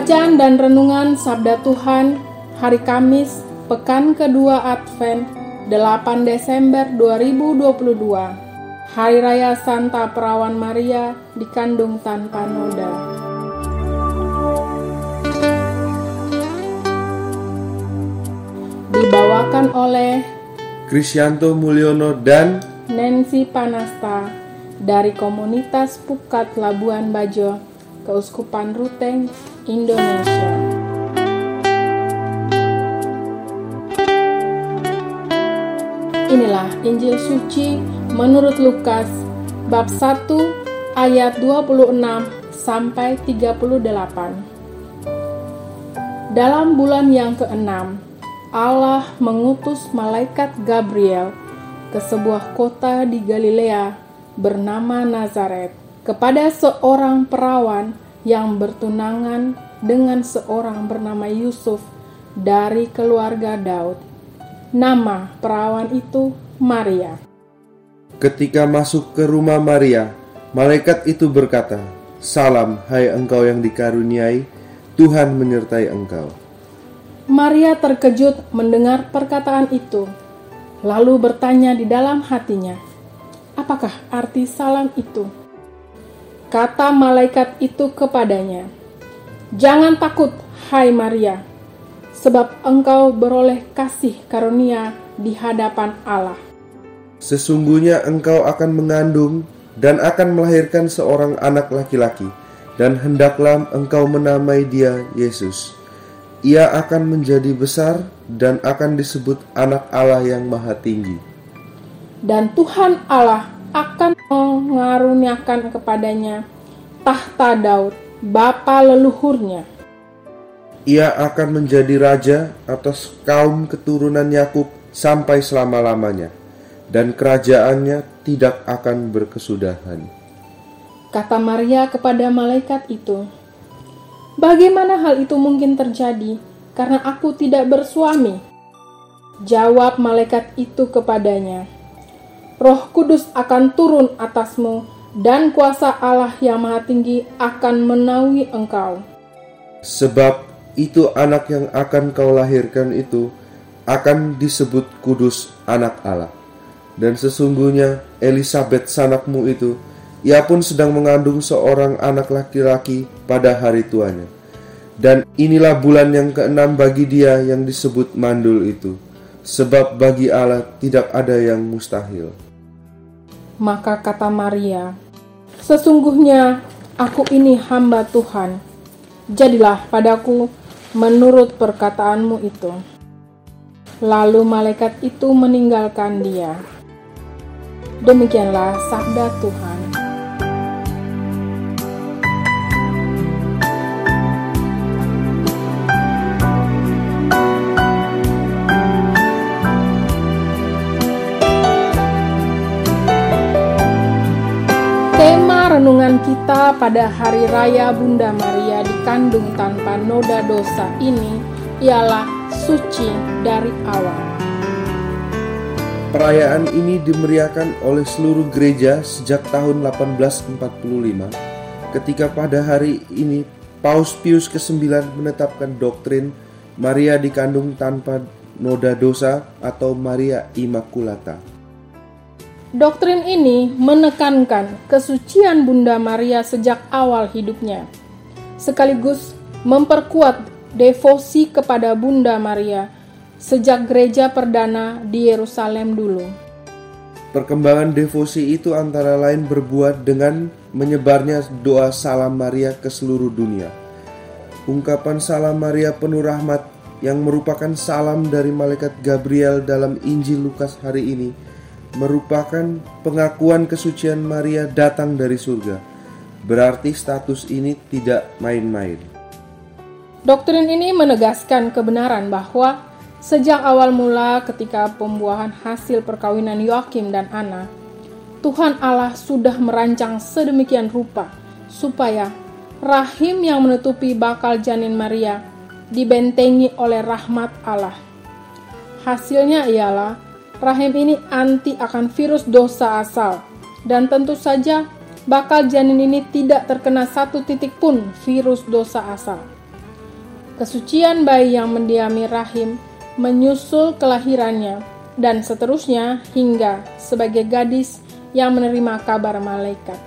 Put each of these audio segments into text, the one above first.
Bacaan dan renungan Sabda Tuhan Hari Kamis, Pekan kedua Advent, 8 Desember 2022 Hari Raya Santa Perawan Maria dikandung tanpa noda. Dibawakan oleh Krisyanto Mulyono dan Nancy Panasta dari komunitas Pukat Labuan Bajo, Keuskupan Ruteng, Indonesia. Inilah Injil suci menurut Lukas bab 1 ayat 26 sampai 38. Dalam bulan yang keenam, Allah mengutus malaikat Gabriel ke sebuah kota di Galilea bernama Nazaret kepada seorang perawan yang bertunangan dengan seorang bernama Yusuf dari keluarga Daud. Nama perawan itu Maria. ketika masuk ke rumah Maria, malaikat itu berkata, "Salam, hai engkau yang dikaruniai, Tuhan menyertai engkau." Maria terkejut mendengar perkataan itu, lalu bertanya di dalam hatinya, "Apakah arti salam itu?" Kata malaikat itu kepadanya, "Jangan takut, hai Maria, sebab engkau beroleh kasih karunia di hadapan Allah. Sesungguhnya engkau akan mengandung dan akan melahirkan seorang anak laki-laki, dan hendaklah engkau menamai dia Yesus. Ia akan menjadi besar dan akan disebut Anak Allah yang Maha Tinggi. Dan Tuhan Allah akan mengaruniakan kepadanya tahta Daud, bapa leluhurnya, Ia akan menjadi raja atas kaum keturunan Yakub sampai selama-lamanya, dan kerajaannya tidak akan berkesudahan. Kata Maria kepada malaikat itu, "Bagaimana hal itu mungkin terjadi karena aku tidak bersuami?" Jawab malaikat itu kepadanya, "Roh Kudus akan turun atasmu, dan kuasa Allah yang Maha Tinggi akan menaungi engkau. Sebab itu anak yang akan kau lahirkan itu akan disebut kudus anak Allah. Dan sesungguhnya Elisabeth sanakmu itu, ia pun sedang mengandung seorang anak laki-laki pada hari tuanya. Dan inilah bulan yang keenam bagi dia yang disebut mandul itu. Sebab bagi Allah tidak ada yang mustahil. Maka kata Maria, "Sesungguhnya aku ini hamba Tuhan. Jadilah padaku menurut perkataanmu itu." Lalu malaikat itu meninggalkan dia. Demikianlah sabda Tuhan. Renungan kita pada Hari Raya Bunda Maria dikandung tanpa noda dosa ini ialah suci dari awal. Perayaan ini dimeriahkan oleh seluruh gereja sejak tahun 1845 ketika pada hari ini Paus Pius ke-9 menetapkan doktrin Maria dikandung tanpa noda dosa atau Maria Immaculata. Doktrin ini menekankan kesucian Bunda Maria sejak awal hidupnya, sekaligus memperkuat devosi kepada Bunda Maria sejak gereja perdana di Yerusalem dulu. Perkembangan devosi itu antara lain berbuat dengan menyebarnya doa salam Maria ke seluruh dunia. Ungkapan salam Maria penuh rahmat yang merupakan salam dari malaikat Gabriel dalam Injil Lukas hari ini merupakan pengakuan kesucian Maria datang dari surga. Berarti status ini tidak main-main. Doktrin ini menegaskan kebenaran bahwa sejak awal mula ketika pembuahan hasil perkawinan Yoakim dan Ana, Tuhan Allah sudah merancang sedemikian rupa supaya rahim yang menutupi bakal janin Maria dibentengi oleh rahmat Allah. Hasilnya ialah rahim ini anti akan virus dosa asal, dan tentu saja bakal janin ini tidak terkena satu titik pun virus dosa asal. Kesucian bayi yang mendiami rahim menyusul kelahirannya, dan seterusnya hingga sebagai gadis yang menerima kabar malaikat.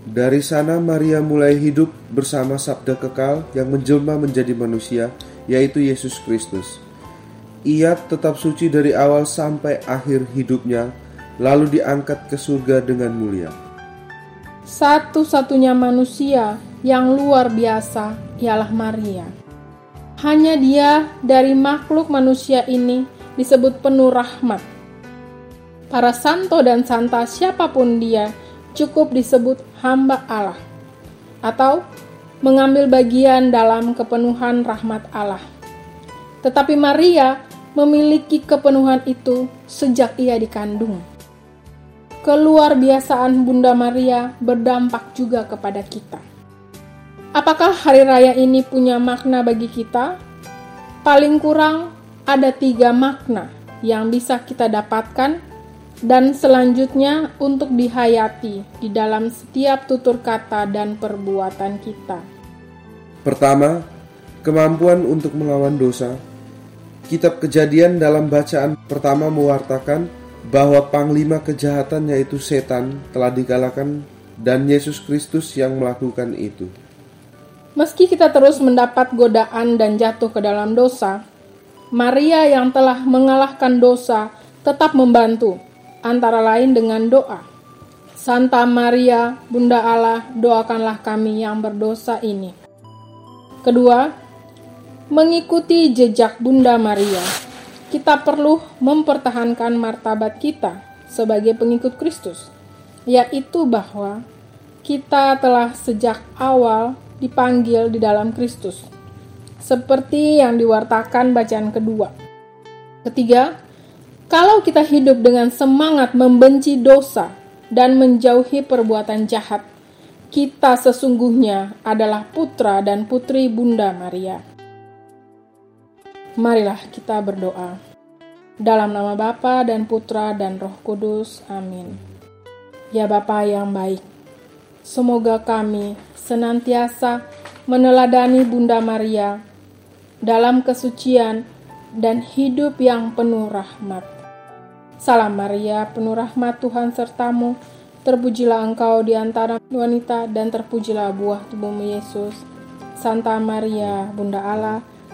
Dari sana Maria mulai hidup bersama sabda kekal yang menjelma menjadi manusia, yaitu Yesus Kristus. Ia tetap suci dari awal sampai akhir hidupnya, lalu diangkat ke surga dengan mulia. Satu-satunya manusia yang luar biasa ialah Maria. Hanya dia dari makhluk manusia ini disebut penuh rahmat. Para santo dan santa siapa pun dia cukup disebut hamba Allah atau mengambil bagian dalam kepenuhan rahmat Allah. Tetapi Maria memiliki kepenuhan itu sejak ia dikandung. Keluar biasaan Bunda Maria berdampak juga kepada kita. Apakah hari raya ini punya makna bagi kita? Paling kurang ada tiga makna yang bisa kita dapatkan dan selanjutnya untuk dihayati di dalam setiap tutur kata dan perbuatan kita. Pertama, kemampuan untuk melawan dosa. Kitab Kejadian dalam bacaan pertama mewartakan bahwa panglima kejahatan yaitu setan telah dikalahkan dan Yesus Kristus yang melakukan itu. Meski kita terus mendapat godaan dan jatuh ke dalam dosa, Maria yang telah mengalahkan dosa tetap membantu antara lain dengan doa. Santa Maria, Bunda Allah, doakanlah kami yang berdosa ini. Kedua, mengikuti jejak Bunda Maria. Kita perlu mempertahankan martabat kita sebagai pengikut Kristus, yaitu bahwa kita telah sejak awal dipanggil di dalam Kristus, seperti yang diwartakan bacaan kedua. Ketiga, kalau kita hidup dengan semangat membenci dosa dan menjauhi perbuatan jahat, kita sesungguhnya adalah putra dan putri Bunda Maria. Marilah kita berdoa. Dalam nama Bapa dan Putra dan Roh Kudus. Amin. Ya Bapa yang baik, semoga kami senantiasa meneladani Bunda Maria dalam kesucian dan hidup yang penuh rahmat Salam Maria, penuh rahmat Tuhan sertamu. Terpujilah engkau di antara wanita dan terpujilah buah tubuhmu Yesus. Santa Maria, Bunda Allah,